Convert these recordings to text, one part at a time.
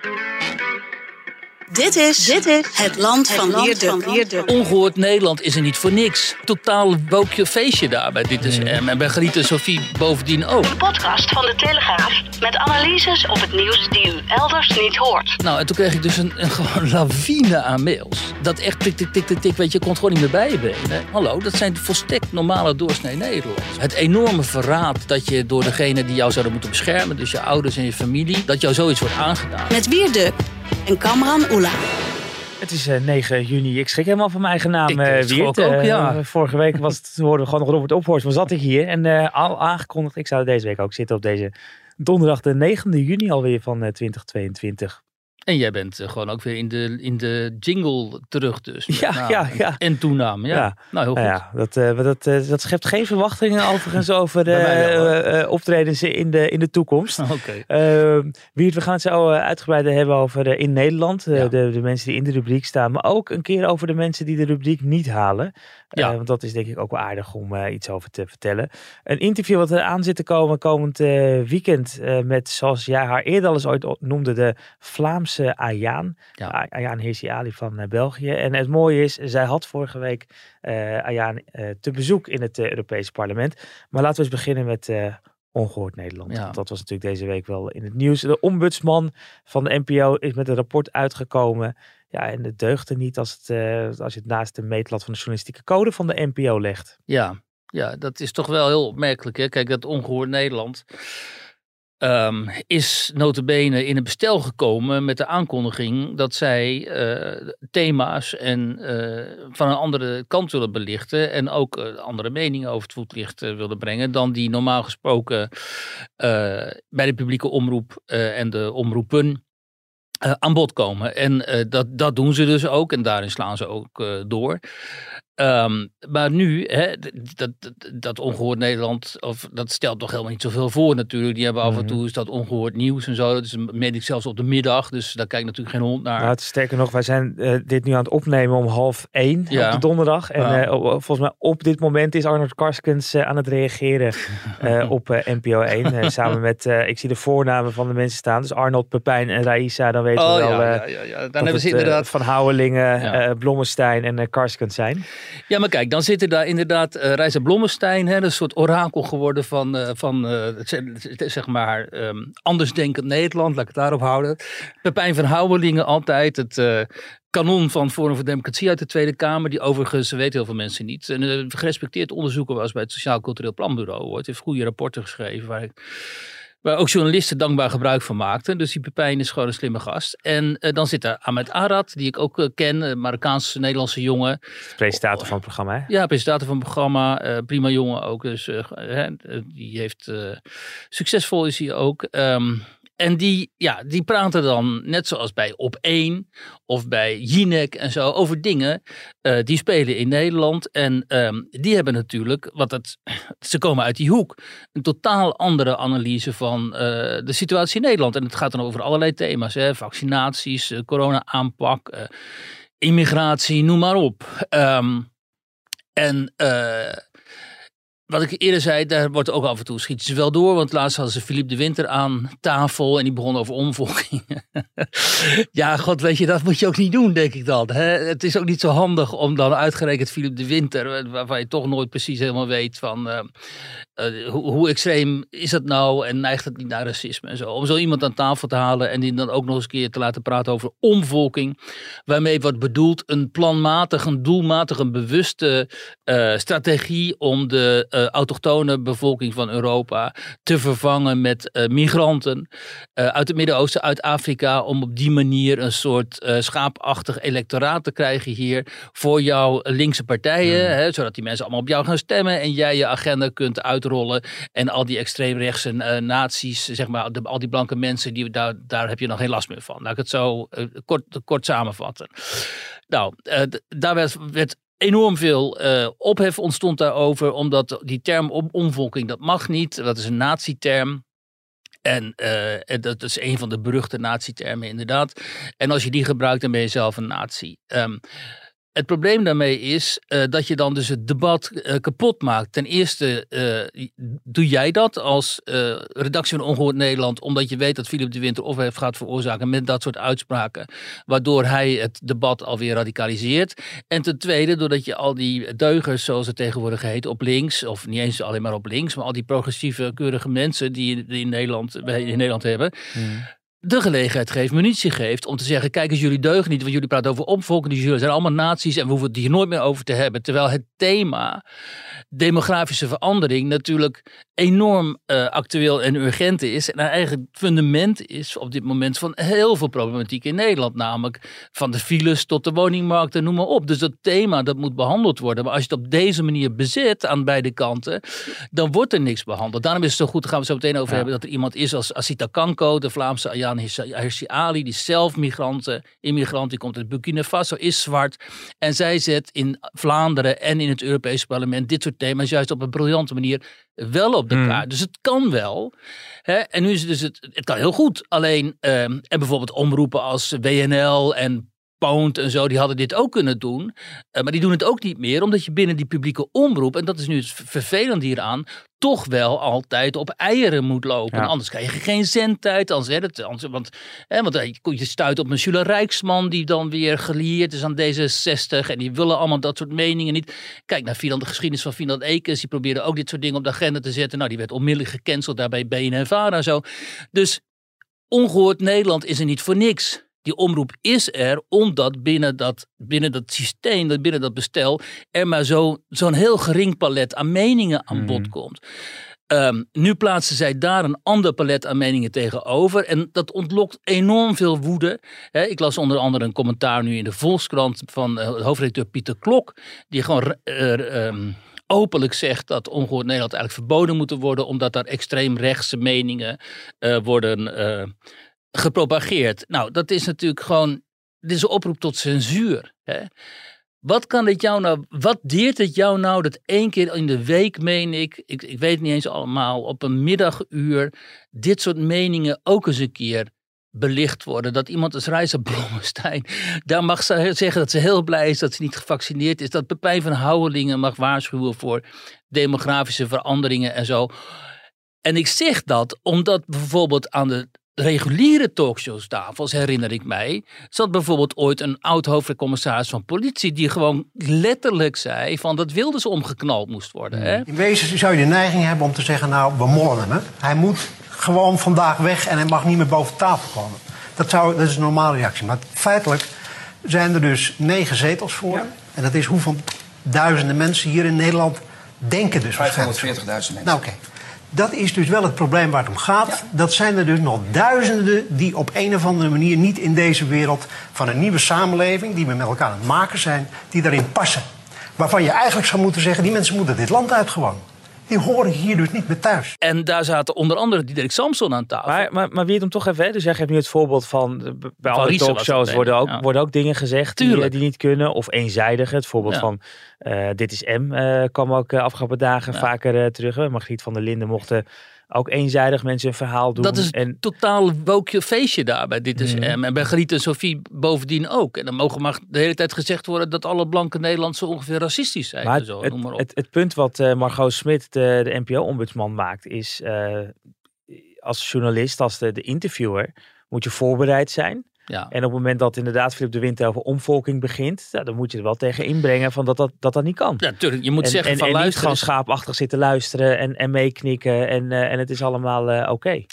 Thank you. Dit is, dit is het land van Leerde. Ongehoord Nederland is er niet voor niks. Totaal wookje feestje daar bij Dit is M. En bij Grieten Sophie bovendien ook. Een podcast van de Telegraaf met analyses op het nieuws die u elders niet hoort. Nou, en toen kreeg ik dus een, een gewoon lawine aan mails. Dat echt tik, tik, tik, tik, tik, weet je, je kon het gewoon niet meer bij je benen. Hallo, dat zijn volstrekt normale doorsnee Nederlanders. Het enorme verraad dat je door degene die jou zouden moeten beschermen, dus je ouders en je familie, dat jou zoiets wordt aangedaan. Met Wierde en Kamran Oela. Het is eh, 9 juni. Ik schrik helemaal van mijn eigen naam, Ik, eh eh, Wiert. ook, Eh, ja. vorige week was het, hoorden we gewoon nog Robert Ophorst. Maar zat ik hier en eh, al aangekondigd. Ik zou deze week ook zitten op deze donderdag de 9e juni alweer van eh, 2022. En jij bent eh, gewoon ook weer in de, in de jingle terug dus. Ja, naam ja, ja. En toenaam, ja. Ja. Nou, heel goed. Nou ja, dat, eh, dat, eh, dat schept geen verwachtingen overigens over de eh, optredens in de, in de toekomst. Oké. Uh, Wiert, we gaan het zo uitgebreider hebben over eh, in Nederland. Ja. de, de mensen die in de rubriek staan. Maar ook een keer over de mensen die de rubriek niet halen. Ja. want dat is denk ik ook wel aardig om iets over te vertellen. Een interview wat er aan zit te komen komend weekend. met, zoals jij haar eerder al eens ooit noemde, de Vlaamse Ayaan. Ja. A- Ayaan Hirsi Ali van eh, België. En het mooie is, zij had vorige week eh Ayaan eh, te bezoek in het eh, Europese parlement. Maar laten we eens beginnen met... eh, Ongehoord Nederland. Ja. Dat was natuurlijk deze week wel in het nieuws. De ombudsman van de NPO is met een rapport uitgekomen. Ja, en het deugde niet als, het, eh, als je het naast de meetlat van de journalistieke code van de NPO legt. Ja, ja, dat is toch wel heel opmerkelijk. Hè? Kijk, dat ongehoord Nederland ehm, is notabene in een bestel gekomen met de aankondiging dat zij eh, thema's en, eh, van een andere kant willen belichten. En ook eh, andere meningen over het voetlicht willen brengen dan die normaal gesproken bij de publieke omroep en de omroepen aan bod komen. En dat, dat doen ze dus ook en daarin slaan ze ook door. Ehm, maar nu, hè, dat, dat, dat ongehoord Nederland, of, dat stelt toch helemaal niet zoveel voor natuurlijk. Die hebben af en Mhm. toe is dat ongehoord nieuws en zo. Dat is meen ik zelfs op de middag, dus daar kijkt natuurlijk geen hond naar. Nou, sterker nog, wij zijn eh, dit nu aan het opnemen om half één Ja. op de donderdag. En Ja. eh, volgens mij op dit moment is Arnold Karskens eh, aan het reageren op NPO 1. eh, samen met, ik zie de voornamen van de mensen staan. Dus Arnold, Pepijn en Raisa, dan weten we wel... Oh, ja, ja, ja, ja. Dan hebben ze het, inderdaad Van Houwelingen, Blommestein en Karskens zijn. Ja, maar kijk, dan zitten daar inderdaad eh Reisa Blommestein, hè, een soort orakel geworden van, eh, van eh, zeg- maar, ehm andersdenkend Nederland, laat ik het daarop houden. Pepijn van Houwelingen altijd, het kanon van Forum voor Democratie uit de Tweede Kamer, die overigens, weten heel veel mensen niet, een gerespecteerd onderzoeker was bij het Sociaal Cultureel Planbureau. Het heeft goede rapporten geschreven waar ik... Waar ook journalisten dankbaar gebruik van maakten. Dus die Pepijn is gewoon een slimme gast. En eh, dan zit daar Ahmed Arad, die ik ook eh, ken. Een Marokkaans-Nederlandse jongen. Presentator van het programma, hè? Ja, presentator van het programma. eh, prima jongen ook. Dus die heeft succesvol is hij ook. Ehm, en die, ja, die praten dan, net zoals bij Op1 of bij Jinek en zo, over dingen eh, die spelen in Nederland. En ehm, die hebben natuurlijk, wat het, ze komen uit die hoek, een totaal andere analyse van eh, de situatie in Nederland. En het gaat dan over allerlei thema's, hè, vaccinaties, eh, corona-aanpak, immigratie, noem maar op. Ehm, en wat ik eerder zei, daar wordt ook af en toe schieten ze wel door. Want laatst hadden ze Philippe de Winter aan tafel en die begon over omvolking. ja, god, weet je, dat moet je ook niet doen, denk ik dan. Hè? Het is ook niet zo handig om dan uitgerekend Philippe de Winter, waarvan je toch nooit precies helemaal weet van eh, eh, hoe, hoe extreem is dat nou en neigt het niet naar racisme en zo. Om zo iemand aan tafel te halen en die dan ook nog eens een keer te laten praten over omvolking. Waarmee wordt bedoeld een planmatig, een doelmatig, een bewuste eh, strategie om de eh, autochtone bevolking van Europa te vervangen met eh, migranten eh, uit het Midden-Oosten, uit Afrika, om op die manier een soort schaapachtig electoraat te krijgen hier voor jouw linkse partijen, hè, zodat die mensen allemaal op jou gaan stemmen en jij je agenda kunt uitrollen en al die extreemrechtse naties, zeg maar, de- al die blanke mensen, die, daar, daar heb je nog geen last meer van. Laat ik het zo kort, kort samenvatten. Nou, daar werd, werd enorm veel eh, ophef ontstond daarover, omdat die term om, omvolking, dat mag niet. Dat is een nazi-term. En eh, en dat is een van de beruchte nazi-termen inderdaad. En als je die gebruikt, dan ben je zelf een nazi. Ehm, Het probleem daarmee is uh, dat je dan dus het debat uh, kapot maakt. Ten eerste uh, doe jij dat als redactie van Ongehoord Nederland, omdat je weet dat Philip de Winter of heeft gaat veroorzaken met dat soort uitspraken, waardoor hij het debat alweer radicaliseert. En ten tweede, doordat je al die deugers, zoals het tegenwoordig heet, op links, of niet eens alleen maar op links, maar al die progressieve, keurige mensen die, die in, Nederland, in Nederland hebben. Hmm de gelegenheid geeft, munitie geeft om te zeggen: kijk eens, jullie deugen niet, want jullie praten over opvolking, dus jullie zijn allemaal naties en we hoeven het hier nooit meer over te hebben. Terwijl het thema demografische verandering natuurlijk enorm uh, actueel en urgent is. En eigenlijk het fundament is op dit moment van heel veel problematiek in Nederland. Namelijk van de files tot de woningmarkt en noem maar op. Dus dat thema dat moet behandeld worden. Maar als je het op deze manier bezet aan beide kanten, dan wordt er niks behandeld. Daarom is het zo goed, daar gaan we zo meteen over hebben, dat er iemand is als Asita Kanko, de Vlaamse Hirsi Ali, die zelf migranten, immigrant, die komt uit Burkina Faso, is zwart. En zij zet in Vlaanderen en in het Europese parlement dit soort thema's juist op een briljante manier wel op de hmm. kaart. Dus het kan wel. Hè? En nu is het dus, het, het kan heel goed. Alleen, ehm, en bijvoorbeeld omroepen als WNL en Pound en zo, die hadden dit ook kunnen doen. Uh, maar die doen het ook niet meer, omdat je binnen die publieke omroep, en dat is nu het vervelend hieraan, toch wel altijd op eieren moet lopen. Anders krijg je geen zendtijd. Anders, hè, dat, anders, want, hè, want eh, je stuit op een Jule Rijksman die dan weer gelieerd is aan D66. En die willen allemaal dat soort meningen niet. Kijk naar Finan, de geschiedenis van Finan Ekens. Die probeerde ook dit soort dingen op de agenda te zetten. Nou, die werd onmiddellijk gecanceld daarbij BNNVARA en zo. Dus ongehoord Nederland is er niet voor niks. Die omroep is er omdat binnen dat, binnen dat systeem, binnen dat bestel, er maar zo'n heel gering palet aan meningen aan bod hmm. komt. Um, nu plaatsen zij daar een ander palet aan meningen tegenover. En dat ontlokt enorm veel woede. ik las onder andere een commentaar nu in de Volkskrant van uh, hoofdredacteur Pieter Klok. Die gewoon uh, openlijk zegt dat ongehoord Nederland eigenlijk verboden moet worden. Omdat daar extreemrechtse meningen uh, worden gepropageerd. Nou, dat is natuurlijk gewoon. Dit is een oproep tot censuur. Hè? Wat kan dit jou nou, wat deert het jou nou dat één keer in de week, meen ik, ik, ik weet het niet eens allemaal, op een middaguur, dit soort meningen ook eens een keer belicht worden. Dat iemand als Reisa Blommestein, daar mag ze zeggen dat ze heel blij is dat ze niet gevaccineerd is. Dat Pepijn van Houwelingen mag waarschuwen voor demografische veranderingen en zo. En ik zeg dat omdat bijvoorbeeld aan de reguliere talkshowstafels, herinner ik mij, zat bijvoorbeeld ooit een oud hoofdcommissaris van politie die gewoon letterlijk zei van dat wilde ze omgeknald moest worden. Hè? In wezen zou je de neiging hebben om te zeggen, nou, we mollen hem. Hè? Hij moet gewoon vandaag weg en hij mag niet meer boven tafel komen. Dat, zou, dat is een normale reactie. Maar feitelijk zijn er dus negen zetels voor. En dat is hoeveel duizenden mensen hier in Nederland denken dus. 540.000 mensen. Nou oké. Dat is dus wel het probleem waar het om gaat. Dat zijn er dus nog duizenden die op een of andere manier niet in deze wereld van een nieuwe samenleving, die we met elkaar aan het maken zijn, die daarin passen. Waarvan je eigenlijk zou moeten zeggen, die mensen moeten dit land uit gewoon. Die horen hier dus niet meer thuis. En daar zaten onder andere Diederik Samson aan tafel. Maar, maar, maar wie het hem toch even, hè? dus jij geeft nu het voorbeeld van, bij alle talkshows worden ook, worden ook dingen gezegd die, die, niet kunnen. Of eenzijdig, het voorbeeld van uh, Dit is M uh, kwam ook uh, afgelopen dagen vaker uh, terug. Margriet van der Linden mochten ook eenzijdig mensen een verhaal doen. Dat is en... totaal woke feestje daar bij Dit is M. En bij Griet en Sofie bovendien ook. En dan mogen maar de hele tijd gezegd worden dat alle blanke Nederlandse ongeveer racistisch zijn. Maar zo, het, noem maar op. Het, het, punt wat uh, Margot Smit, de, de NPO-ombudsman, maakt, is uh, als journalist, als de, de interviewer, moet je voorbereid zijn. Ja. En op het moment dat inderdaad Philip de Winter over omvolking begint, dan moet je er wel tegen inbrengen van dat dat, dat, dat niet kan. Ja, natuurlijk. Je moet zeggen en, van en luisteren. niet gewoon schaapachtig zitten luisteren en, en meeknikken en, uh, en het is allemaal uh, oké.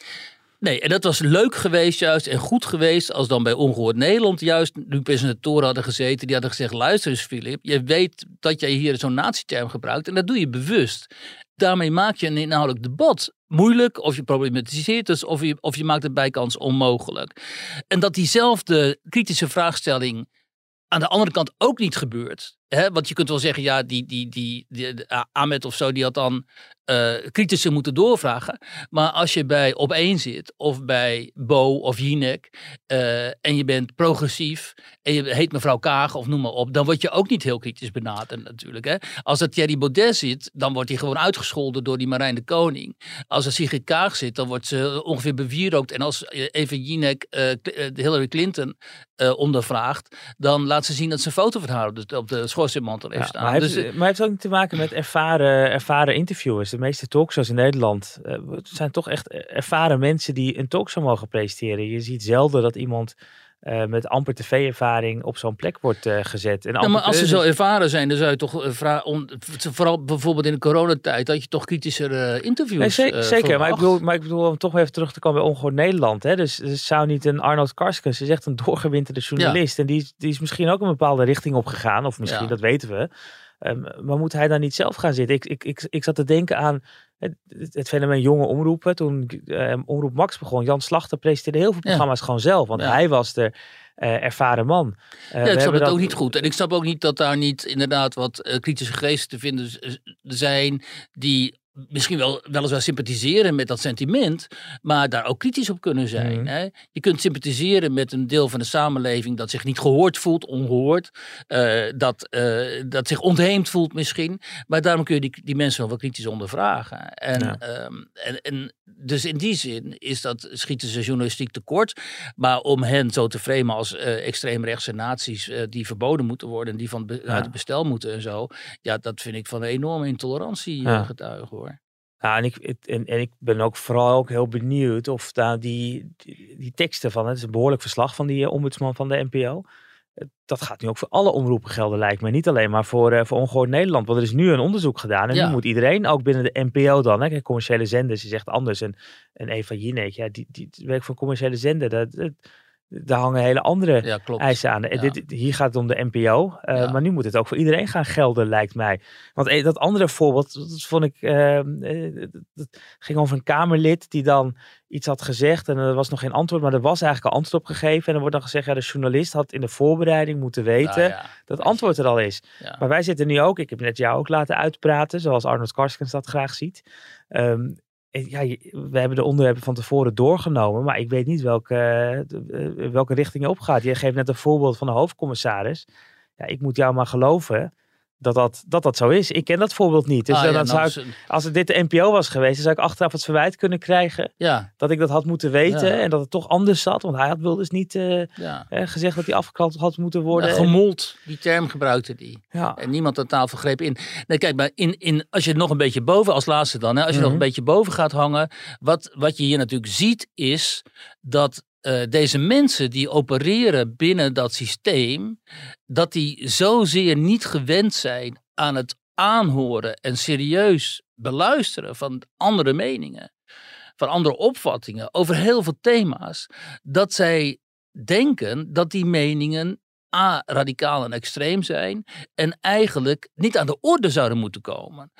Nee, en dat was leuk geweest juist en goed geweest als dan bij Ongehoord Nederland juist nu presentatoren hadden gezeten. Die hadden gezegd, luister eens Filip, je weet dat jij hier zo'n natieterm gebruikt en dat doe je bewust. Daarmee maak je een inhoudelijk debat moeilijk of je problematiseert het of je, of je maakt het bijkans onmogelijk. En dat diezelfde kritische vraagstelling aan de andere kant ook niet gebeurt. Hè, want je kunt wel zeggen, ja, die, die, die, Ahmed of zo, die had dan uh, moeten doorvragen. Maar als je bij op één zit, of bij Bo of Jinek, uh, en je bent progressief, en je heet mevrouw Kaag of noem maar op, dan word je ook niet heel kritisch benaderd natuurlijk. Hè? Als het Thierry Baudet zit, dan wordt hij gewoon uitgescholden door die Marijn de Koning. Als er Sigrid Kaag zit, dan wordt ze ongeveer bewierookt. En als even Jinek Hillary Clinton ondervraagt, dan laat ze zien dat ze een foto van haar op de, op de schoorsteenmantel heeft staan. Maar, dus, heeft, maar heeft ook niet te maken met ervaren, ervaren interviewers de meeste talkshows in Nederland uh, zijn toch echt ervaren mensen die een talkshow mogen presenteren. Je ziet zelden dat iemand uh, met amper tv-ervaring op zo'n plek wordt uh, gezet. En ja, maar als ze zo ervaren zijn, dan zou je toch vragen, vooral bijvoorbeeld in de coronatijd, dat je toch kritischer interviews nee, Zeker, maar ik, bedoel, maar ik bedoel om toch even terug te komen bij Ongehoord Nederland. Hè? Dus, dus zou niet een Arnold Karskens, is echt een doorgewinterde journalist. En die, die is misschien ook een bepaalde richting op gegaan, of misschien, ja. dat weten we. Um, maar moet hij dan niet zelf gaan zitten? Ik, ik, ik, ik zat te denken aan het, het fenomeen jonge omroepen. Toen uh, Omroep Max begon, Jan Slachter presenteerde heel veel programma's gewoon zelf. Want hij was de uh, ervaren man. Uh, ja, ik snap het dat... ook niet goed. En ik snap ook niet dat daar niet inderdaad wat kritische geesten te vinden zijn die misschien wel weliswaar sympathiseren met dat sentiment, maar daar ook kritisch op kunnen zijn. Mhm. Hè? Je kunt sympathiseren met een deel van de samenleving dat zich niet gehoord voelt, ongehoord, uh, dat, uh, dat zich ontheemd voelt misschien, maar daarom kun je die, die mensen wel wat kritisch ondervragen. En, ja. um, en, en dus in die zin is dat schieten ze journalistiek tekort, maar om hen zo te framen als uh, extreemrechtse naties die verboden moeten worden en die van be ja. uit het bestel moeten en zo, ja, dat vind ik van een enorme intolerantie ja. getuigen hoor. Ja, en ik, en, en ik ben ook vooral ook heel benieuwd of daar die, die, die teksten van, het is een behoorlijk verslag van die ombudsman van de NPO. Dat gaat nu ook voor alle omroepen gelden, lijkt me. Niet alleen maar voor, uh, voor Ongehoord Nederland. Want er is nu een onderzoek gedaan. En ja. nu moet iedereen, ook binnen de NPO dan, hè, commerciële zenders, is echt anders. En, en Eva Jinek, ja, die, die werkt voor commerciële zender. Dat, dat, daar hangen hele andere ja, eisen aan. Ja. Dit, hier gaat het om de NPO. Uh, ja. Maar nu moet het ook voor iedereen gaan gelden, lijkt mij. Want eh, dat andere voorbeeld, dat vond ik, uh, dat ging over een Kamerlid die dan iets had gezegd en er was nog geen antwoord, maar er was eigenlijk al antwoord op gegeven. En dan wordt dan gezegd, ja, de journalist had in de voorbereiding moeten weten dat het antwoord er al is. Maar wij zitten nu ook, ik heb net jou ook laten uitpraten, zoals Arnold Karskens dat graag ziet. Um, ja, we hebben de onderwerpen van tevoren doorgenomen, maar ik weet niet welke, uh, welke richting je opgaat. Je geeft net een voorbeeld van de hoofdcommissaris. Ja, ik moet jou maar geloven dat dat, dat dat zo is. Ik ken dat voorbeeld niet. Dus ah, dan, ja, nou, zou ik, als het dit de NPO was geweest, dan zou ik achteraf het verwijt kunnen krijgen. Ja. Dat ik dat had moeten weten ja. en dat het toch anders zat. Want hij had wel dus niet uh, gezegd dat hij afgeklapt had moeten worden. gemold, die term gebruikte die. En niemand aan tafel greep in. Nee, kijk, maar in, in, als je nog een beetje boven, als laatste dan, hè, als je mm -hmm. nog een beetje boven gaat hangen. Wat, wat je hier natuurlijk ziet is dat uh, deze mensen die opereren binnen dat systeem, dat die zozeer niet gewend zijn aan het aanhoren en serieus beluisteren van andere meningen, van andere opvattingen over heel veel thema's, dat zij denken dat die meningen A, radicaal en extreem zijn en eigenlijk niet aan de orde zouden moeten komen.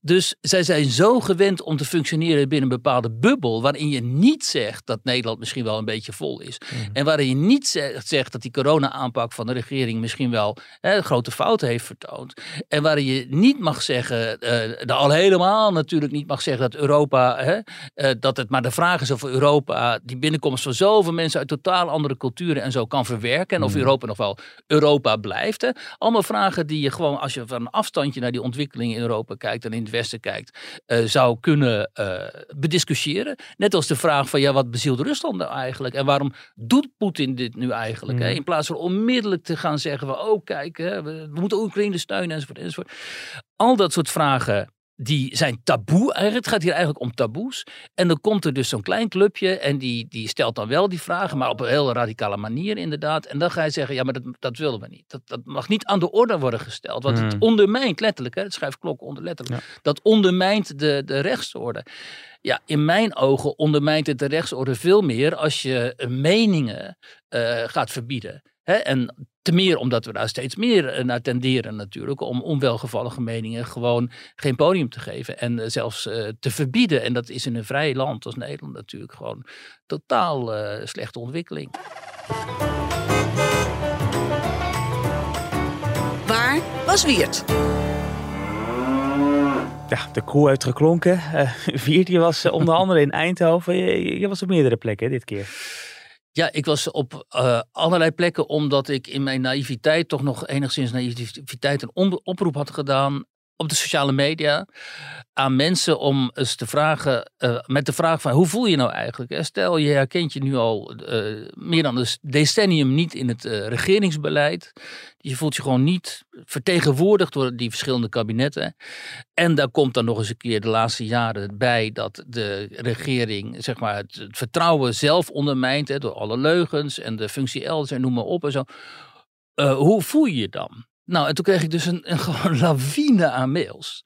Dus zij zijn zo gewend om te functioneren binnen een bepaalde bubbel waarin je niet zegt dat Nederland misschien wel een beetje vol is. Mm. En waarin je niet zegt, zegt dat die corona-aanpak van de regering misschien wel hè, grote fouten heeft vertoond. En waarin je niet mag zeggen, uh, al helemaal natuurlijk niet mag zeggen dat Europa, hè, uh, dat het maar de vraag is of Europa die binnenkomst van zoveel mensen uit totaal andere culturen en zo kan verwerken. En of mm. Europa nog wel Europa blijft. Hè? Allemaal vragen die je gewoon, als je van een afstandje naar die ontwikkelingen in Europa kijkt en in het Westen kijkt, uh, zou kunnen uh, bediscussiëren. Net als de vraag van, ja, wat bezielt Rusland nou eigenlijk? En waarom doet Poetin dit nu eigenlijk? Hè? In plaats van onmiddellijk te gaan zeggen, van, oh kijk, hè, we, we moeten Oekraïne steunen enzovoort, enzovoort. Al dat soort vragen die zijn taboe eigenlijk. Het gaat hier eigenlijk om taboes. En dan komt er dus zo'n klein clubje en die, die stelt dan wel die vragen, maar op een heel radicale manier inderdaad. En dan ga je zeggen, ja, maar dat, dat willen we niet. Dat, dat mag niet aan de orde worden gesteld. Want het hmm. ondermijnt letterlijk, hè, het schrijft klok onder letterlijk, dat ondermijnt de, de rechtsorde. Ja, in mijn ogen ondermijnt het de rechtsorde veel meer als je meningen uh, gaat verbieden. En te meer omdat we daar steeds meer eh, naar tenderen natuurlijk. Om onwelgevallige meningen gewoon geen podium te geven. En eh, zelfs uh, te verbieden. En dat is in een vrij land als Nederland natuurlijk gewoon totaal uh, slechte ontwikkeling. Waar Bas Wiert. Ja, de koe heeft geklonken. Uh, Wiert, je was onder andere in Eindhoven. Je, je was op meerdere plekken dit keer. Ja, ik was op uh, allerlei plekken omdat ik in mijn naïviteit toch nog enigszins naïviteit een oproep had gedaan op de sociale media aan mensen om eens te vragen, uh, met de vraag van hoe voel je nou eigenlijk? Stel je herkent je nu al uh, meer dan een decennium niet in het regeringsbeleid. Je voelt je gewoon niet vertegenwoordigd door die verschillende kabinetten. En daar komt dan nog eens een keer de laatste jaren bij dat de regering zeg maar, het, het vertrouwen zelf ondermijnt hè, door alle leugens en de functie elders en noem maar op en zo. hoe voel je je dan? Nou, en toen kreeg ik dus een, een gewoon lawine aan mails.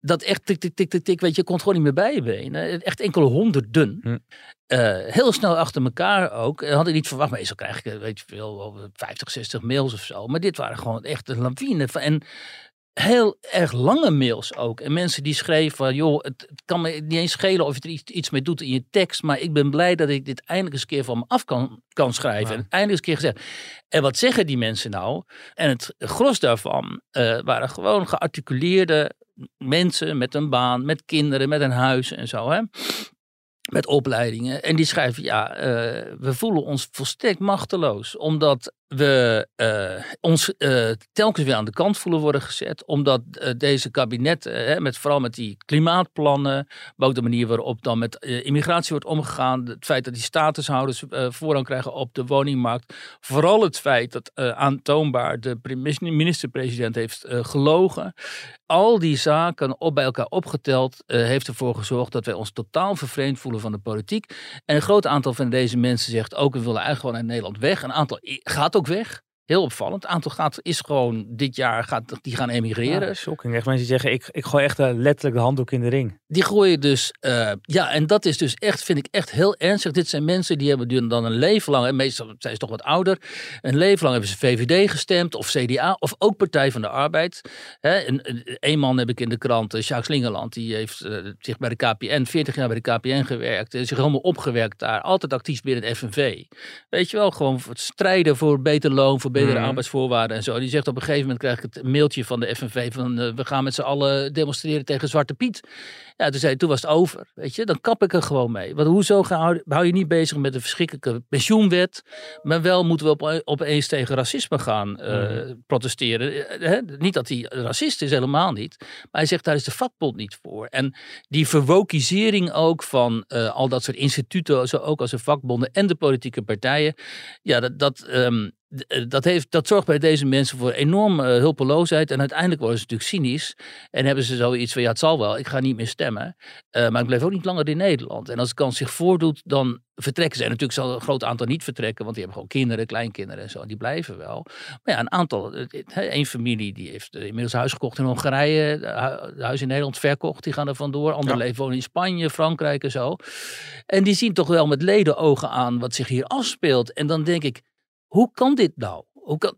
Dat echt tik, tik, tik, tik, tik, weet je, kon gewoon niet meer bij je benen. Echt enkele honderden. Hm. Uh, heel snel achter elkaar ook. Had ik niet verwacht, meestal krijg ik, weet je veel, 50, 60 mails of zo. Maar dit waren gewoon echt een lawine. En heel erg lange mails ook. En mensen die schreven van, joh, het, kan me niet eens schelen of je er iets, iets mee doet in je tekst, maar ik ben blij dat ik dit eindelijk eens een keer van me af kan, kan schrijven. En eindelijk eens een keer gezegd. En wat zeggen die mensen nou? En het gros daarvan uh, waren gewoon gearticuleerde mensen met een baan, met kinderen, met een huis en zo. Hè? met opleidingen. En die schrijven, ja, uh, we voelen ons volstrekt machteloos. Omdat we uh, ons uh, telkens weer aan de kant voelen worden gezet. Omdat deze kabinetten, met, vooral met die klimaatplannen, maar ook de manier waarop dan met immigratie wordt omgegaan. Het feit dat die statushouders voorrang krijgen op de woningmarkt. Vooral het feit dat aantoonbaar de minister-president heeft gelogen al die zaken op bij elkaar opgeteld heeft ervoor gezorgd dat wij ons totaal vervreemd voelen van de politiek. En een groot aantal van deze mensen zegt ook, we willen eigenlijk gewoon uit Nederland weg. Een aantal gaat ook weg. Heel opvallend. Het aantal gaat, is gewoon dit jaar, gaat, die gaan emigreren. Ja, shocking. Echt mensen die zeggen, ik, ik gooi echt uh, letterlijk de handdoek in de ring. Die gooien dus, uh, ja, en dat is dus echt, vind ik echt heel ernstig. Dit zijn mensen die hebben dan een leven lang, en meestal zijn ze toch wat ouder, een leven lang hebben ze VVD gestemd, of CDA, of ook Partij van de Arbeid. Hè, een, man heb ik in de krant, uh, Jacques Slingerland, die heeft zich bij de KPN, 40 jaar bij de KPN gewerkt, zich helemaal opgewerkt daar, altijd actief binnen het FNV. Weet je wel, gewoon strijden voor beter loon, voor betere mm. arbeidsvoorwaarden en zo. Die zegt op een gegeven moment krijg ik het mailtje van de FNV van uh, we gaan met z'n allen demonstreren tegen Zwarte Piet. Ja, toen zei toen was het over. Weet je, dan kap ik er gewoon mee. Want hoezo hou, hou je niet bezig met de verschrikkelijke pensioenwet, maar wel moeten we op, opeens tegen racisme gaan uh, protesteren. He, niet dat hij racist is, helemaal niet. Maar hij zegt daar is de vakbond niet voor. En die verwokisering ook van uh, al dat soort instituten, zo ook als de vakbonden en de politieke partijen. Ja, dat, dat um, eh, dat, heeft, dat zorgt bij deze mensen voor enorme uh, hulpeloosheid. En uiteindelijk worden ze natuurlijk cynisch. En hebben ze zoiets van, ja het zal wel, ik ga niet meer stemmen. Uh, maar ik blijf ook niet langer in Nederland. En als de kans zich voordoet, dan vertrekken ze. En natuurlijk zal een groot aantal niet vertrekken. Want die hebben gewoon kinderen, kleinkinderen en zo. Die blijven wel. Maar ja, een aantal, één familie die heeft inmiddels huis gekocht in Hongarije. Huis in Nederland verkocht, die gaan er vandoor. Anderen ja. leven wonen in Spanje, Frankrijk en zo. En die zien toch wel met leden ogen aan wat zich hier afspeelt. En dan denk ik, hoe kan dit nou?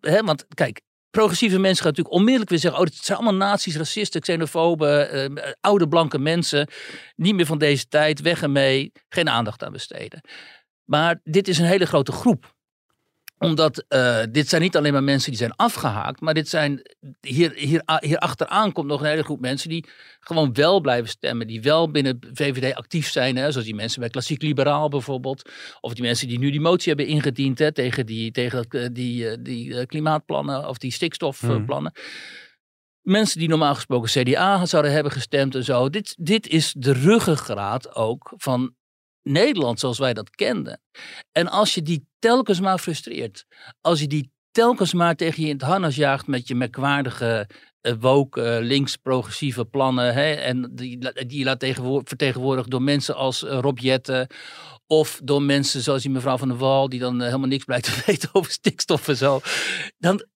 Hè, want kijk, progressieve mensen gaan natuurlijk onmiddellijk weer zeggen: Oh, het zijn allemaal nazi's, racisten, xenofoben, eh, oude blanke mensen. Niet meer van deze tijd, weg ermee, geen aandacht aan besteden. Maar dit is een hele grote groep omdat uh, dit zijn niet alleen maar mensen die zijn afgehaakt, maar dit zijn, hier, hier, hier achteraan komt nog een hele groep mensen die gewoon wel blijven stemmen. Die wel binnen VVD actief zijn, hè, zoals die mensen bij Klassiek Liberaal bijvoorbeeld. Of die mensen die nu die motie hebben ingediend hè, tegen die, tegen eh, die, eh, die klimaatplannen of die stikstofplannen. Hmm. Mensen die normaal gesproken CDA zouden hebben gestemd en zo. Dit, dit is de ruggengraat ook van Nederland zoals wij dat kenden. En als je die telkens maar frustreert, als je die telkens maar tegen je in het harnas jaagt met je merkwaardige uh, woke, uh, links-progressieve plannen. Hè, en die, die laat vertegenwoordigd door mensen als uh, Rob Jetten. Of door mensen zoals die mevrouw van der Wal, die dan helemaal niks blijkt te weten over stikstof en zo. Dan,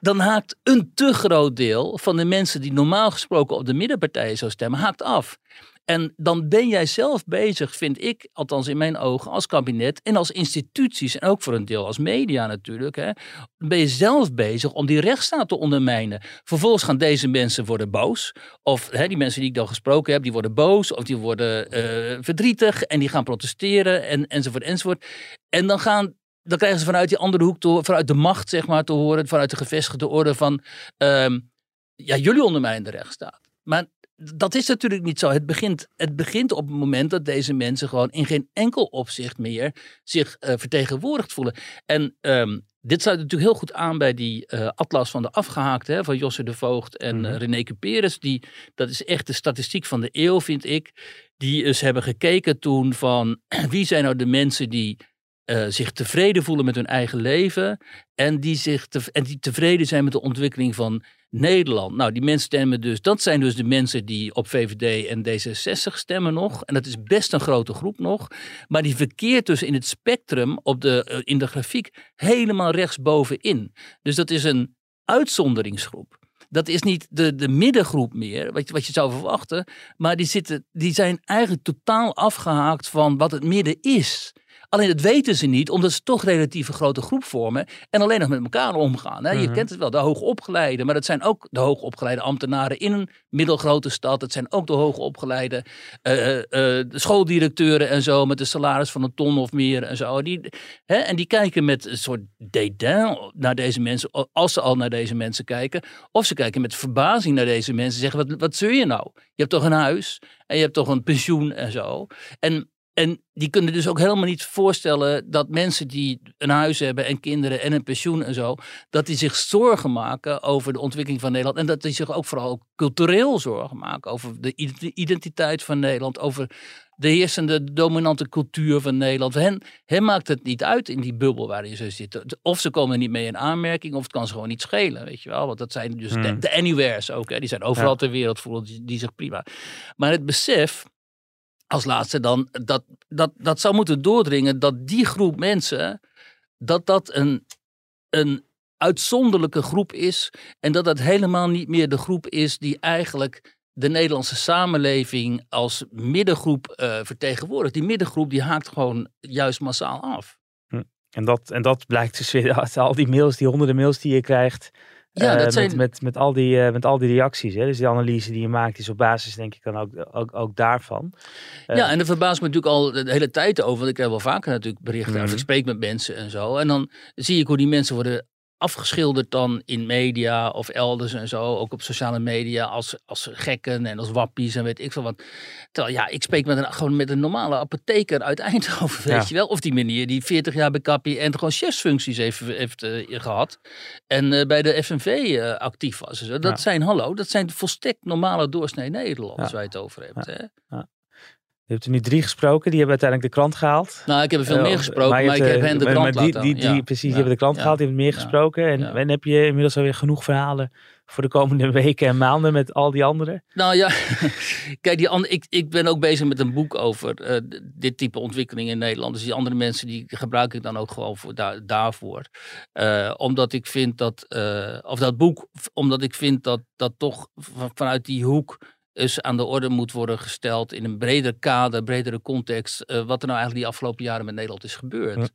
dan haakt een te groot deel van de mensen die normaal gesproken op de middenpartijen zou stemmen, haakt af. En dan ben jij zelf bezig, vind ik, althans in mijn ogen, als kabinet en als instituties en ook voor een deel als media natuurlijk, hè, ben je zelf bezig om die rechtsstaat te ondermijnen. Vervolgens gaan deze mensen worden boos. Of hè, die mensen die ik dan gesproken heb, die worden boos of die worden uh, verdrietig en die gaan protesteren en, enzovoort enzovoort. En dan gaan dan krijgen ze vanuit die andere hoek, te, vanuit de macht zeg maar, te horen, vanuit de gevestigde orde van... Um, ja, jullie ondermijnen de rechtsstaat. Maar dat is natuurlijk niet zo. Het begint, het begint op het moment dat deze mensen gewoon in geen enkel opzicht meer zich uh, vertegenwoordigd voelen. En um, dit sluit natuurlijk heel goed aan bij die uh, atlas van de afgehaakte van Josse de Voogd en uh, René Cuperus. Die, dat is echt de statistiek van de eeuw, vind ik. Die eens hebben gekeken toen van wie zijn nou de mensen die uh, zich tevreden voelen met hun eigen leven en die, zich en die tevreden zijn met de ontwikkeling van Nederland. Nou, die mensen stemmen dus, dat zijn dus de mensen die op VVD en D66 stemmen nog. En dat is best een grote groep nog. Maar die verkeert dus in het spectrum op de, uh, in de grafiek helemaal rechtsbovenin. Dus dat is een uitzonderingsgroep. Dat is niet de, de middengroep meer, wat, wat je zou verwachten. Maar die, zitten, die zijn eigenlijk totaal afgehaakt van wat het midden is. Alleen dat weten ze niet, omdat ze toch relatief een grote groep vormen en alleen nog met elkaar omgaan. Hè? Je mhm. kent het wel, de hoogopgeleide, maar dat zijn ook de hoogopgeleide ambtenaren in een middelgrote stad. Het zijn ook de hoogopgeleide uh, uh, schooldirecteuren en zo, met een salaris van een ton of meer en zo. Die, hè? En die kijken met een soort dédain naar deze mensen, als ze al naar deze mensen kijken. Of ze kijken met verbazing naar deze mensen en zeggen, wat, wat zul je nou? Je hebt toch een huis en je hebt toch een pensioen en zo. En en die kunnen dus ook helemaal niet voorstellen dat mensen die een huis hebben en kinderen en een pensioen en zo, dat die zich zorgen maken over de ontwikkeling van Nederland. En dat die zich ook vooral cultureel zorgen maken over de identiteit van Nederland, over de heersende dominante cultuur van Nederland. Hen, hen maakt het niet uit in die bubbel waarin ze zitten. Of ze komen niet mee in aanmerking, of het kan ze gewoon niet schelen, weet je wel. Want dat zijn dus de, hmm. de, anywheres ook, hè. die zijn overal ter wereld, voelen die, die zich prima. Maar het besef als laatste dan, dat, dat, dat zou moeten doordringen dat die groep mensen, dat dat een, een uitzonderlijke groep is en dat dat helemaal niet meer de groep is die eigenlijk de Nederlandse samenleving als middengroep uh, vertegenwoordigt. Die middengroep die haakt gewoon juist massaal af. Hm. En dat, en dat blijkt dus weer uit al die mails, die honderden mails die je krijgt. Ja, dat eh, zijn... met, met, met, al die, uh, met al die reacties. Hè? Dus die analyse die je maakt is op basis, denk ik, dan ook, ook, ook daarvan. Uh, ja, en dat verbaast me natuurlijk al de hele tijd over. Want ik heb wel vaker natuurlijk berichten. Mm -hmm. Ik spreek met mensen en zo. En dan zie ik hoe die mensen worden afgeschilderd dan in media of elders en zo, ook op sociale media, als, als gekken en als wappies en weet ik veel wat. Terwijl ja, ik spreek met een, gewoon met een normale apotheker uit Eindhoven, weet je wel. Of die meneer die 40 jaar bij Kappie en gewoon chefsfuncties heeft, heeft uh, gehad en uh, bij de FNV uh, eh, actief was. Dat ja. zijn, hallo, dat zijn volstrekt normale doorsnee Nederlanders waar je het over hebt. Hè? Je hebt er nu drie gesproken, die hebben uiteindelijk de krant gehaald. Nou, ik heb er veel meer gesproken, maar, maar ik heb hen de krant maar die, die, die, Precies, die hebben de krant gehaald, die hebben meer gesproken. En, en heb je inmiddels alweer genoeg verhalen voor de komende weken en maanden met al die anderen? Nou ja, kijk, die andere, ik, ik ben ook bezig met een boek over uh, dit type ontwikkeling in Nederland. Dus die andere mensen die gebruik ik dan ook gewoon voor, daar, daarvoor. Uh, omdat ik vind dat, uh, of dat boek, omdat ik vind dat dat toch vanuit die hoek is aan de orde moet worden gesteld in een breder kader, bredere context, uh, wat er nou eigenlijk die afgelopen jaren met Nederland is gebeurd.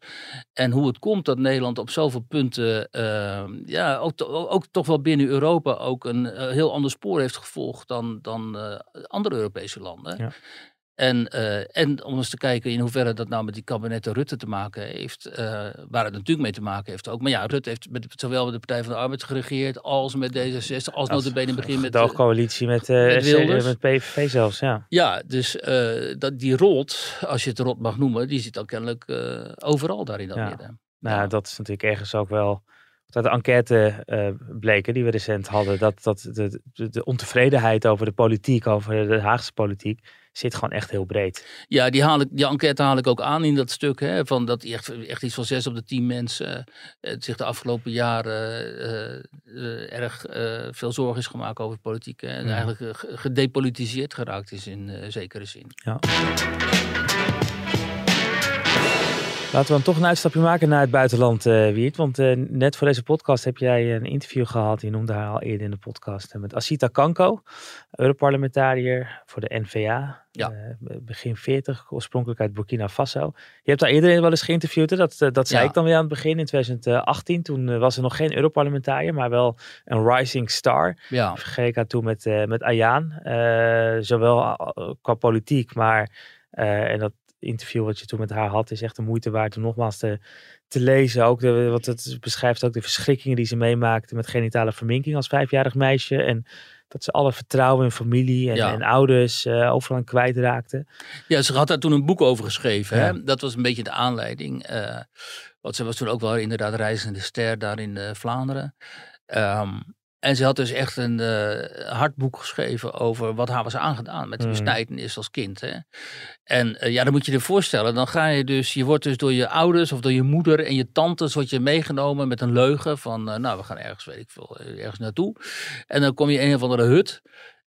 En hoe het komt dat Nederland op zoveel punten, uh, ja, ook, to ook, toch wel binnen Europa ook een uh, heel ander spoor heeft gevolgd dan, dan andere Europese landen. Ja. En, uh, en om eens te kijken in hoeverre dat nou met die kabinetten Rutte te maken heeft. Uh, waar het natuurlijk mee te maken heeft ook. Maar ja, Rutte heeft met, zowel met de Partij van de Arbeid geregeerd als met D66. Als, als bene in begin met... De coalitie met, uh, met, met PVV zelfs, ja. Ja, dus dat, die rot, als je het rot mag noemen, die zit dan kennelijk overal daar in dat ja. midden. Nou, ja. dat is natuurlijk ergens ook wel uit de enquête uh, bleken die we recent hadden, dat, dat de, de, de, ontevredenheid over de politiek, over de Haagse politiek, zit gewoon echt heel breed. Ja, die, haal ik, die enquête haal ik ook aan in dat stuk. Hè, van dat echt, echt iets van zes op de tien mensen uh, zich de afgelopen jaren uh, erg veel zorgen is gemaakt over politiek. Hè, en ja. eigenlijk gedepolitiseerd geraakt is in zekere zin. Ja. Laten we dan toch een uitstapje maken naar het buitenland, uh, Wiert. Want uh, net voor deze podcast heb jij een interview gehad. Je noemde haar al eerder in de podcast. Met Asita Kanko, Europarlementariër voor de NVA. Ja. Uh, begin 40, oorspronkelijk uit Burkina Faso. Je hebt daar eerder wel eens geïnterviewd. Dat, dat zei ja. ik dan weer aan het begin in 2018. Toen was er nog geen Europarlementariër, maar wel een rising star. Ja. Vergelijk haar toen met, met Ayaan. zowel qua politiek, maar... en dat interview wat je toen met haar had, is echt de moeite waard om nogmaals te, te lezen. Ook de, wat het beschrijft ook de verschrikkingen die ze meemaakte met genitale verminking als vijfjarig meisje. En dat ze alle vertrouwen in familie en, en ouders uh, overal aan kwijtraakte. Ja, ze had daar toen een boek over geschreven. Hè? Dat was een beetje de aanleiding. Uh, want ze was toen ook wel inderdaad reizende ster daar in uh, Vlaanderen. Um, en ze had dus echt een uh, hard boek geschreven over wat haar was aangedaan met de mhm. besnijdenis als kind. Hè? En uh, ja, dan moet je je voorstellen, dan ga je dus, je wordt dus door je ouders of door je moeder en je tantes wordt je meegenomen met een leugen van, uh, nou we gaan ergens, weet ik veel, ergens naartoe. En dan kom je in een of andere hut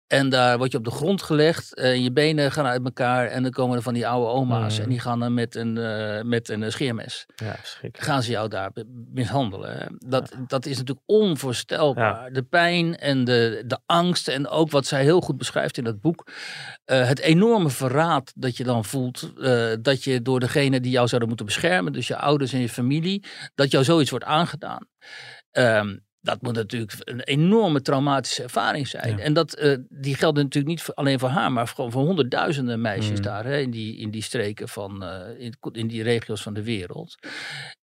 en daar word je op de grond gelegd. En je benen gaan uit elkaar. En dan komen er van die oude oma's. En mm. die gaan dan met een, uh, met een scheermes. Ja, gaan ze jou daar mishandelen. Dat, dat is natuurlijk onvoorstelbaar. De pijn en de, de angst. En ook wat zij heel goed beschrijft in dat boek. Uh, het enorme verraad dat je dan voelt. Uh, dat je door degene die jou zouden moeten beschermen. Dus je ouders en je familie. Dat jou zoiets wordt aangedaan. Um, dat moet natuurlijk een enorme traumatische ervaring zijn. En dat, uh, die geldt natuurlijk niet alleen voor haar, maar gewoon voor honderdduizenden meisjes mm. daar hè, in, die, in die streken van, uh, in, in, die regio's van de wereld.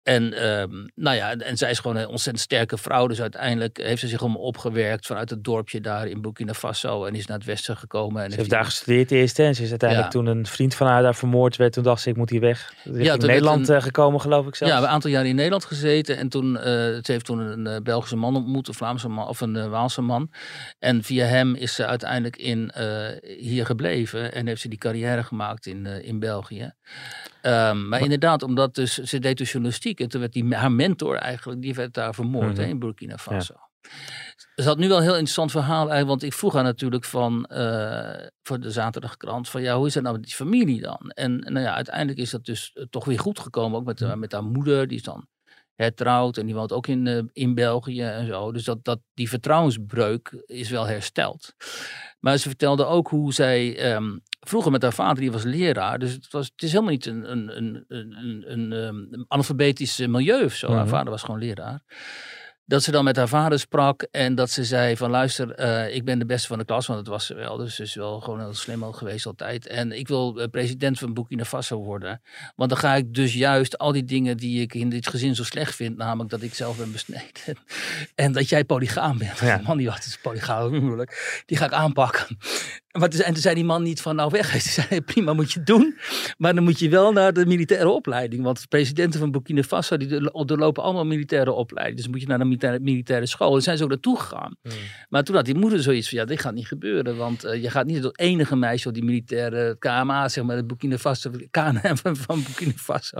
En, um, nou ja, en zij is gewoon een ontzettend sterke vrouw. Dus uiteindelijk heeft ze zich om opgewerkt vanuit het dorpje daar in Burkina Faso en is naar het westen gekomen. En ze heeft daar gestudeerd eerst en ze is uiteindelijk toen een vriend van haar daar vermoord werd. Toen dacht ze, ik moet hier weg. Ja, in Nederland een, eh, gekomen, geloof ik zelf. Ja, een aantal jaar in Nederland gezeten en toen, ze heeft toen een Belgische man ontmoet, een Vlaamse man of een uh, Waalse man. En via hem is ze uiteindelijk in, uh, hier gebleven en heeft ze die carrière gemaakt in, uh, in België. Um, maar inderdaad, omdat dus, ze deed dus journalistiek en toen werd die, haar mentor eigenlijk, die werd daar vermoord mm -hmm. hè, in Burkina Faso. Ja. Ze had nu wel een heel interessant verhaal eigenlijk, want ik vroeg haar natuurlijk van, uh, voor de zaterdagkrant, van ja, hoe is het nou met die familie dan? En nou ja, uiteindelijk is dat dus toch weer goed gekomen, ook met, met haar moeder, die is dan hertrouwd en die woont ook in, uh, in België en zo. Dus dat, dat, die vertrouwensbreuk is wel hersteld. Maar ze vertelde ook hoe zij um, vroeger met haar vader, die was leraar, dus het, was, het is helemaal niet een, een, een, een, een, een analfabetisch milieu of zo. Haar mhm. vader was gewoon leraar dat ze dan met haar vader sprak en dat ze zei van luister, uh, ik ben de beste van de klas, want dat was ze wel. Dus ze is wel gewoon heel slim al geweest altijd. En ik wil uh, president van Burkina Faso worden. Want dan ga ik dus juist al die dingen die ik in dit gezin zo slecht vind, namelijk dat ik zelf ben besneden. en dat jij polygaam bent. Ja. Man die was polygaam huwelijk. Die ga ik aanpakken. En toen zei die man niet van nou weg. Hij zei prima moet je doen. Maar dan moet je wel naar de militaire opleiding. Want de presidenten van Burkina Faso die doorlopen allemaal militaire opleiding. Dus moet je naar de militaire, militaire school. En zijn ze ook naartoe gegaan. Hmm. Maar toen had die moeder zoiets van ja dit gaat niet gebeuren. Want uh, je gaat niet het enige meisje op die militaire KMA zeg maar. De Burkina Faso, KNM van, van Burkina Faso.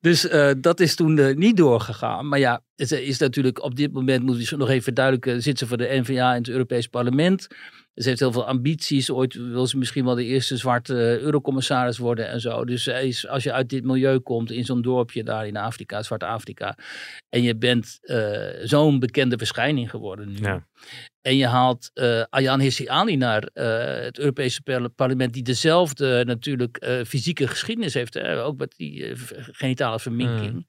Dus uh, dat is toen uh, niet doorgegaan. Maar ja het is natuurlijk op dit moment moet je nog even verduidelijken. Zit ze voor de NVA in het Europees Parlement. Ze heeft heel veel ambities. Ooit wil ze misschien wel de eerste zwarte uh, eurocommissaris worden en zo. Dus is, als je uit dit milieu komt, in zo'n dorpje daar in Afrika, Zwart-Afrika. En je bent uh, zo'n bekende verschijning geworden nu. Ja. En je haalt uh, Ayaan Hirsi Ali naar uh, het Europese parlement, die dezelfde natuurlijk uh, fysieke geschiedenis heeft, hè? ook met die genitale verminking. Mm.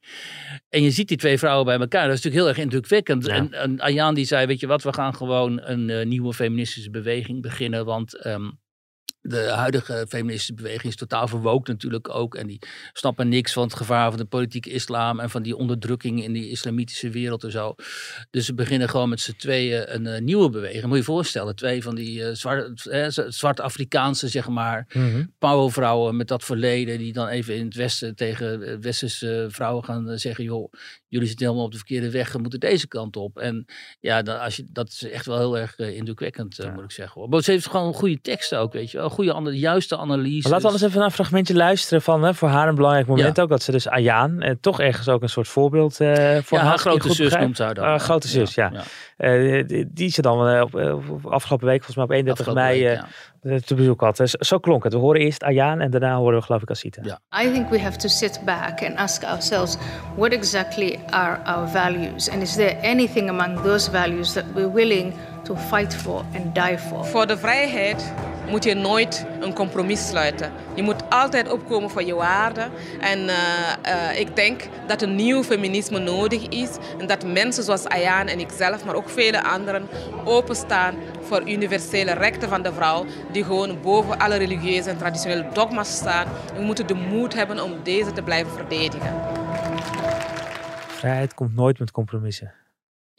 En je ziet die twee vrouwen bij elkaar, dat is natuurlijk heel erg indrukwekkend. Ja. En, en Ayaan die zei, weet je wat, we gaan gewoon een nieuwe feministische beweging beginnen, want um, de huidige feministische beweging is totaal verwookt natuurlijk ook. En die snappen niks van het gevaar van de politieke islam en van die onderdrukking in die islamitische wereld en zo. Dus ze beginnen gewoon met z'n tweeën een uh, nieuwe beweging. Moet je je voorstellen, twee van die uh, zwart, uh, zwart-Afrikaanse, zeg maar, mm powervrouwen met dat verleden, die dan even in het westen tegen westerse vrouwen gaan zeggen, joh, jullie zitten helemaal op de verkeerde weg, we moeten deze kant op. En ja, dan, als je, dat is echt wel heel erg indrukwekkend, ja. moet ik zeggen. Maar ze heeft gewoon goede teksten ook, weet je wel goede, juiste analyse. laten we anders even naar een fragmentje luisteren van hè, voor haar een belangrijk moment ook. Dat ze dus Ayaan, en toch ergens ook een soort voorbeeld uh, voor ja, haar. grote zus noemt ze dan. Uh, grote zus, ja. ja. Uh, die, die ze dan uh, op, afgelopen week, volgens mij op 31 afgelopen mei, week, te bezoek had. Dus zo klonk het. We horen eerst Ayaan en daarna horen we geloof ik Asita. Ja. I think we have to sit back and ask ourselves what exactly are our values and is there anything among those values that we're willing to fight for and die for. Voor de vrijheid moet je nooit een compromis sluiten. Je moet altijd opkomen voor je waarden. En uh, uh, ik denk dat een nieuw feminisme nodig is. En dat mensen zoals Ayaan en ikzelf, maar ook vele anderen, openstaan voor universele rechten van de vrouw. Die gewoon boven alle religieuze en traditionele dogma's staan. We moeten de moed hebben om deze te blijven verdedigen. Vrijheid komt nooit met compromissen.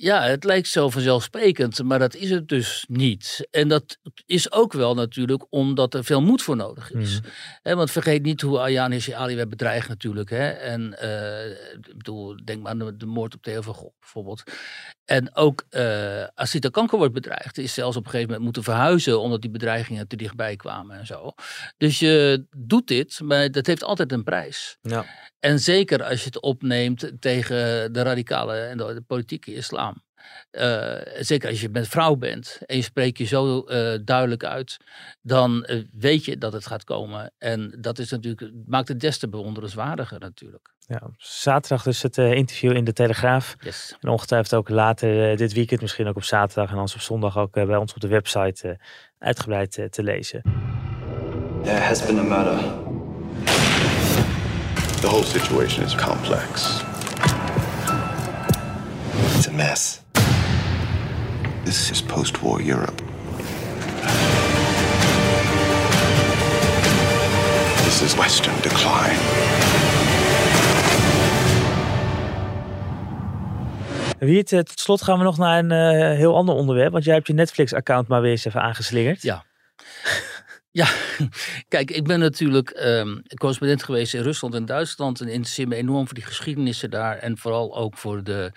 Ja, het lijkt zo vanzelfsprekend, maar dat is het dus niet. En dat is ook wel natuurlijk omdat er veel moed voor nodig is. Mm. want vergeet niet hoe Ayaan Ali werd bedreigd natuurlijk. Hè? En uh, ik bedoel, denk maar aan de, moord op Theo van Gogh bijvoorbeeld. En ook uh, Asita Kanker wordt bedreigd. Is zelfs op een gegeven moment moeten verhuizen omdat die bedreigingen te dichtbij kwamen en zo. Dus je doet dit, maar dat heeft altijd een prijs. Ja. En zeker als je het opneemt tegen de radicale en de, politieke islam. Uh, zeker als je met vrouw bent en je spreekt je zo uh, duidelijk uit, dan uh, weet je dat het gaat komen. En dat is natuurlijk, maakt het des te bewonderenswaardiger natuurlijk. Ja, zaterdag dus het interview in de Telegraaf. Yes. En ongetwijfeld ook later dit weekend, misschien ook op zaterdag en anders op zondag ook bij ons op de website uitgebreid te lezen. There has been a murder. The whole situation is complex. It's a mess. This is post-war Europe. This is Western decline. Wie het, eh, tot slot gaan we nog naar een uh, heel ander onderwerp. Want jij hebt je Netflix-account maar weer eens even aangeslingerd. Ja. Ja, kijk, ik ben natuurlijk um, correspondent geweest in Rusland en Duitsland. En interesseer me enorm voor die geschiedenissen daar. En vooral ook voor de,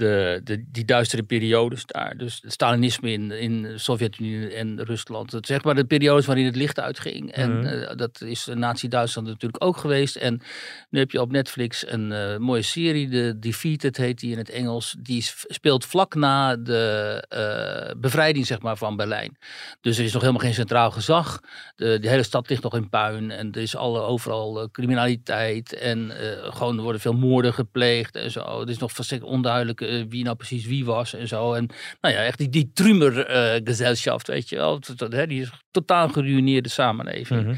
de, de, die duistere periodes daar. Dus het Stalinisme in, in de Sovjet-Unie en Rusland. Het, zeg maar de periodes waarin het licht uitging. En mhm. eh, dat is Nazi-Duitsland natuurlijk ook geweest. En nu heb je op Netflix een uh, mooie serie, de Defeated heet die in het Engels. Die speelt vlak na de uh, bevrijding zeg maar, van Berlijn. Dus er is nog helemaal geen centraal gezag. De, de hele stad ligt nog in puin. En er is alle, overal criminaliteit. En gewoon er worden veel moorden gepleegd en zo. Het is nog volstrekt onduidelijk eh, wie nou precies wie was en zo. En nou ja, echt die, die Trumer-gezelschap, weet je wel. Die is totaal geruineerde samenleving. Mhm.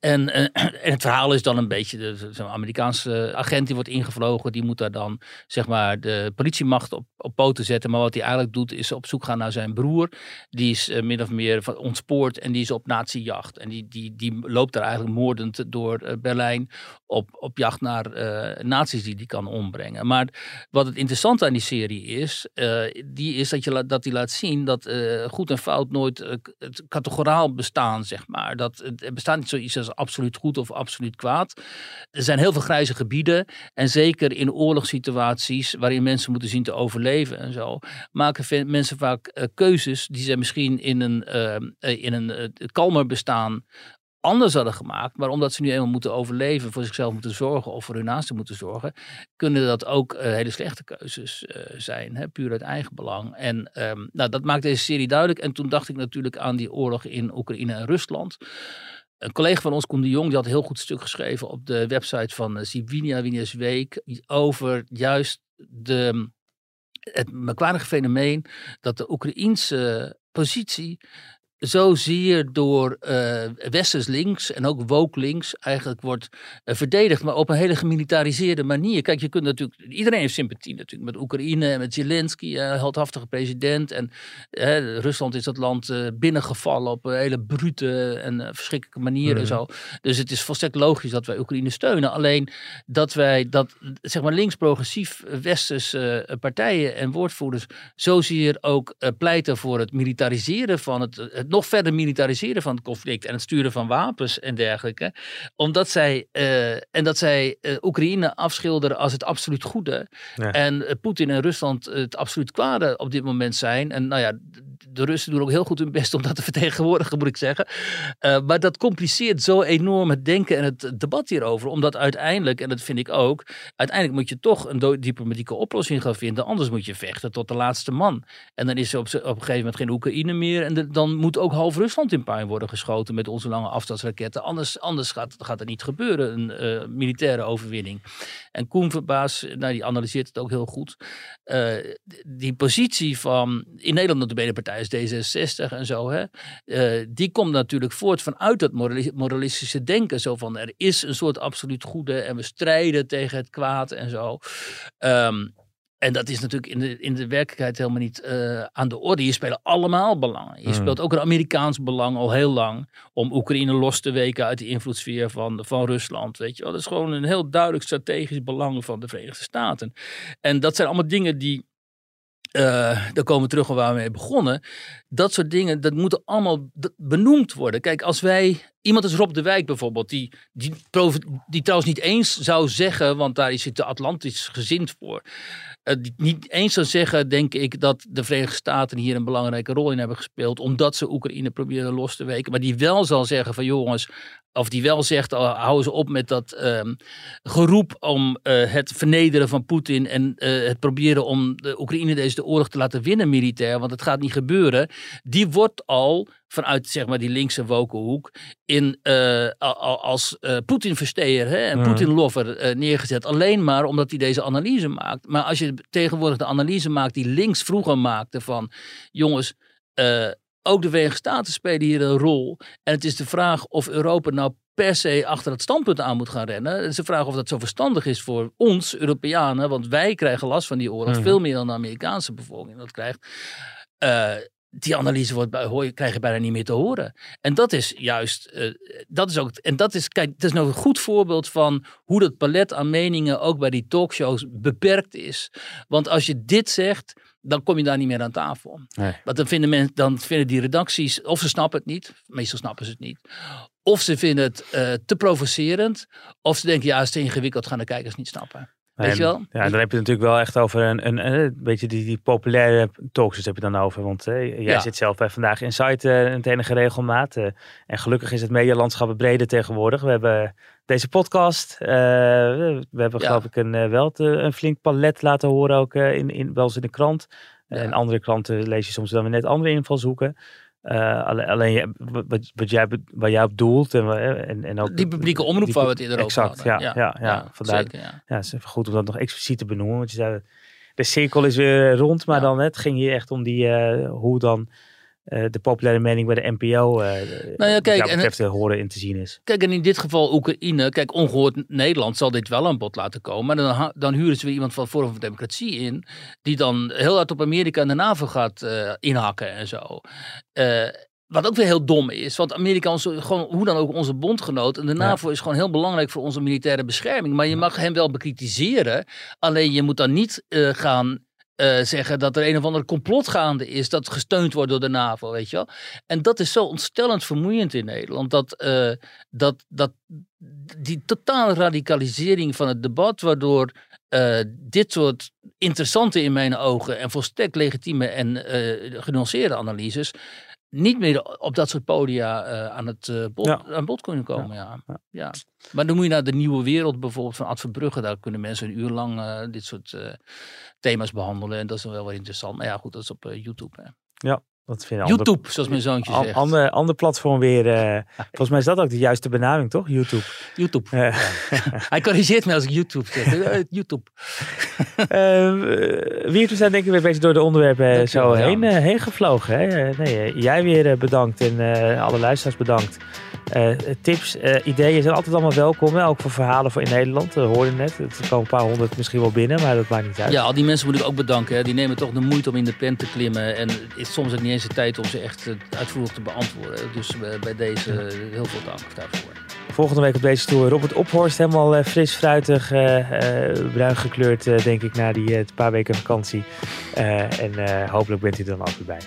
en, eh, en het verhaal is dan een beetje, de, de Amerikaanse agent die wordt ingevlogen, die moet daar dan zeg maar de politiemacht op, op poten zetten. Maar wat hij eigenlijk doet is op zoek gaan naar zijn broer. Die is uh, min of meer ontspoord en die is op nazi-jacht. En die, die, die loopt daar eigenlijk moordend door Berlijn op, op jacht naar uh, nazi's die die kan ombrengen. Maar wat het interessante aan die serie is, die is dat, je, dat die laat zien dat goed en fout nooit het categoraal bestaan, zeg maar. Dat, er bestaat niet zoiets als absoluut goed of absoluut kwaad. Er zijn heel veel grijze gebieden en zeker in oorlogssituaties waarin mensen moeten zien te overleven en zo, maken mensen vaak keuzes die ze misschien in een, in een kalmer bestaan anders hadden gemaakt. Maar omdat ze nu eenmaal moeten overleven, voor zichzelf moeten zorgen of voor hun naasten moeten zorgen, kunnen dat ook uh, hele slechte keuzes uh, zijn. Hè, puur uit eigen belang. En um, nou, dat maakt deze serie duidelijk. En toen dacht ik natuurlijk aan die oorlog in Oekraïne en Rusland. Een collega van ons, Koen de Jong, die had heel goed stuk geschreven op de website van uh, Sivinia Winius Week over juist de, het merkwaardige fenomeen dat de Oekraïense positie zozeer door uh, westers links en ook woke links eigenlijk wordt uh, verdedigd, maar op een hele gemilitariseerde manier. Kijk, je kunt natuurlijk, iedereen heeft sympathie natuurlijk met Oekraïne en met Zelensky, uh, heldhaftige president. En Rusland is dat land binnengevallen op een hele brute en verschrikkelijke manier en mhm. zo. Dus het is volstrekt logisch dat wij Oekraïne steunen. Alleen dat wij dat, zeg maar, links-progressief westerse partijen en woordvoerders zozeer ook pleiten voor het militariseren van het, het nog verder militariseren van het conflict en het sturen van wapens en dergelijke. Omdat zij, uh, en dat zij uh, Oekraïne afschilderen als het absoluut goede. En uh, Poetin en Rusland het absoluut kwade op dit moment zijn. En nou ja, de Russen doen ook heel goed hun best om dat te vertegenwoordigen, moet ik zeggen. maar dat compliceert zo enorm het denken en het debat hierover. Omdat uiteindelijk, en dat vind ik ook, uiteindelijk moet je toch een diplomatieke oplossing gaan vinden. Anders moet je vechten tot de laatste man. En dan is er op, op een gegeven moment geen Oekraïne meer. En dan moet ook half Rusland in puin worden geschoten met onze lange afstandsraketten. Anders, anders gaat, gaat niet gebeuren, een uh, militaire overwinning. En Koen Verbaas, nou, die analyseert het ook heel goed. Uh, die positie van, in Nederland de is D66 en zo, hè, uh, die komt natuurlijk voort vanuit dat moralistische denken. Zo van, er is een soort absoluut goede en we strijden tegen het kwaad en zo. Um, En dat is natuurlijk in de, in de werkelijkheid helemaal niet uh, aan de orde. Je speelt allemaal belangen. Je hmm. speelt ook een Amerikaans belang al heel lang. Om Oekraïne los te weken uit de invloedssfeer van, van Rusland. Weet je wel. Dat is gewoon een heel duidelijk strategisch belang van de Verenigde Staten. En dat zijn allemaal dingen die uh, daar komen we terug waar we mee begonnen. Dat soort dingen, dat moeten allemaal benoemd worden. Kijk, als wij, iemand als Rob de Wijk bijvoorbeeld, die, die, die trouwens niet eens zou zeggen, want daar is het de Atlantisch gezind voor. Uh, niet eens zou zeggen, denk ik, dat de Verenigde Staten hier een belangrijke rol in hebben gespeeld. Omdat ze Oekraïne proberen los te weken. Maar die wel zal zeggen van jongens, of die wel zegt, oh, hou ze op met dat um, geroep om uh, het vernederen van Poetin en uh, het proberen om de Oekraïne deze oorlog te laten winnen militair, want het gaat niet gebeuren. Die wordt al vanuit zeg maar die linkse wokenhoek in, uh, als uh, Poetin-versteer en mm. Poetin-lover uh, neergezet. Alleen maar omdat hij deze analyse maakt. Maar als je tegenwoordig de analyse maakt die links vroeger maakte van jongens, ook de Verenigde Staten spelen hier een rol. En het is de vraag of Europa nou per se achter het standpunt aan moet gaan rennen. Het is de vraag of dat zo verstandig is voor ons, Europeanen. Want wij krijgen last van die oorlog. Mhm. Veel meer dan de Amerikaanse bevolking dat krijgt. Uh, die analyse wordt bij, hoor, krijg je bijna niet meer te horen. En dat is juist, uh, dat is ook, en dat is, kijk, het is nou een goed voorbeeld van hoe dat palet aan meningen ook bij die talkshows beperkt is. Want als je dit zegt, dan kom je daar niet meer aan tafel. Nee. Want dan vinden, mensen, dan vinden die redacties, of ze snappen het niet, meestal snappen ze het niet. Of ze vinden het uh, te provocerend, of ze denken, ja, het is te ingewikkeld, gaan de kijkers niet snappen. Weet je wel? Ja, dan heb je het natuurlijk wel echt over een, een, een beetje die, die populaire talks heb je dan over. Want uh, jij zit zelf bij Vandaag Insight uh, een enige regelmaat. Uh, en gelukkig is het medialandschap breder tegenwoordig. We hebben deze podcast. we hebben geloof ik een, wel te, een flink palet laten horen ook in, in, wel eens in de krant. En andere kranten lees je soms dan weer net andere invalshoeken. Uh, alleen, wat, wat, jij, waar jij op doelt. En, en, en ook die publieke omroep die, waar we het eerder over hadden. Ja, ja, ja, ja, vandaar, zeker, ja. ja, het is even goed om dat nog expliciet te benoemen. Want je zei, de cirkel is weer rond, maar dan het ging hier echt om die, uh, hoe dan uh, de populaire mening bij de NPO uh, nou ja, kijk, en het, horen in te zien is. Kijk, en in dit geval Oekraïne, kijk, ongehoord Nederland zal dit wel aan bod laten komen. Maar dan, dan huren ze weer iemand van Forum voor Democratie in, die dan heel hard op Amerika en de NAVO gaat uh, inhakken en zo. wat ook weer heel dom is, want Amerika is gewoon, hoe dan ook, onze bondgenoot. En de NAVO is gewoon heel belangrijk voor onze militaire bescherming. Maar je mag hem wel bekritiseren. Alleen je moet dan niet gaan uh, zeggen dat er een of ander complot gaande is dat gesteund wordt door de NAVO, weet je wel. En dat is zo ontstellend vermoeiend in Nederland, dat, uh, dat, dat die totale radicalisering van het debat, waardoor uh, dit soort interessante in mijn ogen en volstrekt legitieme en genuanceerde analyses niet meer op dat soort podia uh, aan het uh, bod, aan bod kunnen komen. Ja. ja. Ja. Maar dan moet je naar de nieuwe wereld bijvoorbeeld van Ad Verbrugge. Daar kunnen mensen een uur lang uh, dit soort thema's behandelen. En dat is wel wel interessant. Maar ja, goed, dat is op YouTube. Hè. Ja, vind YouTube, zoals mijn zoontje zegt. Ander, ander platform weer. Uh, volgens mij is dat ook de juiste benaming, toch? YouTube. YouTube. Uh. Ja. Hij corrigeert me als ik YouTube zeg. Eh, YouTube. uh, we zijn denk ik weer beetje door de onderwerpen zo heen, heen gevlogen. Hè? nee, jij weer bedankt en alle luisteraars bedankt. Tips, ideeën zijn altijd allemaal welkom. Ook voor verhalen voor in Nederland. Dat hoorde net. Er komen een paar honderd misschien wel binnen, maar dat maakt niet uit. Ja, al die mensen moet ik ook bedanken. Hè. Die nemen toch de moeite om in de pen te klimmen. En het is soms ook niet eens tijd om ze echt uitvoerig te beantwoorden. Dus bij deze heel veel dank daarvoor. Volgende week op deze tour Robert Ophorst. Helemaal fris, fruitig, bruin gekleurd denk ik na die paar weken vakantie. en hopelijk bent u er dan ook weer bij.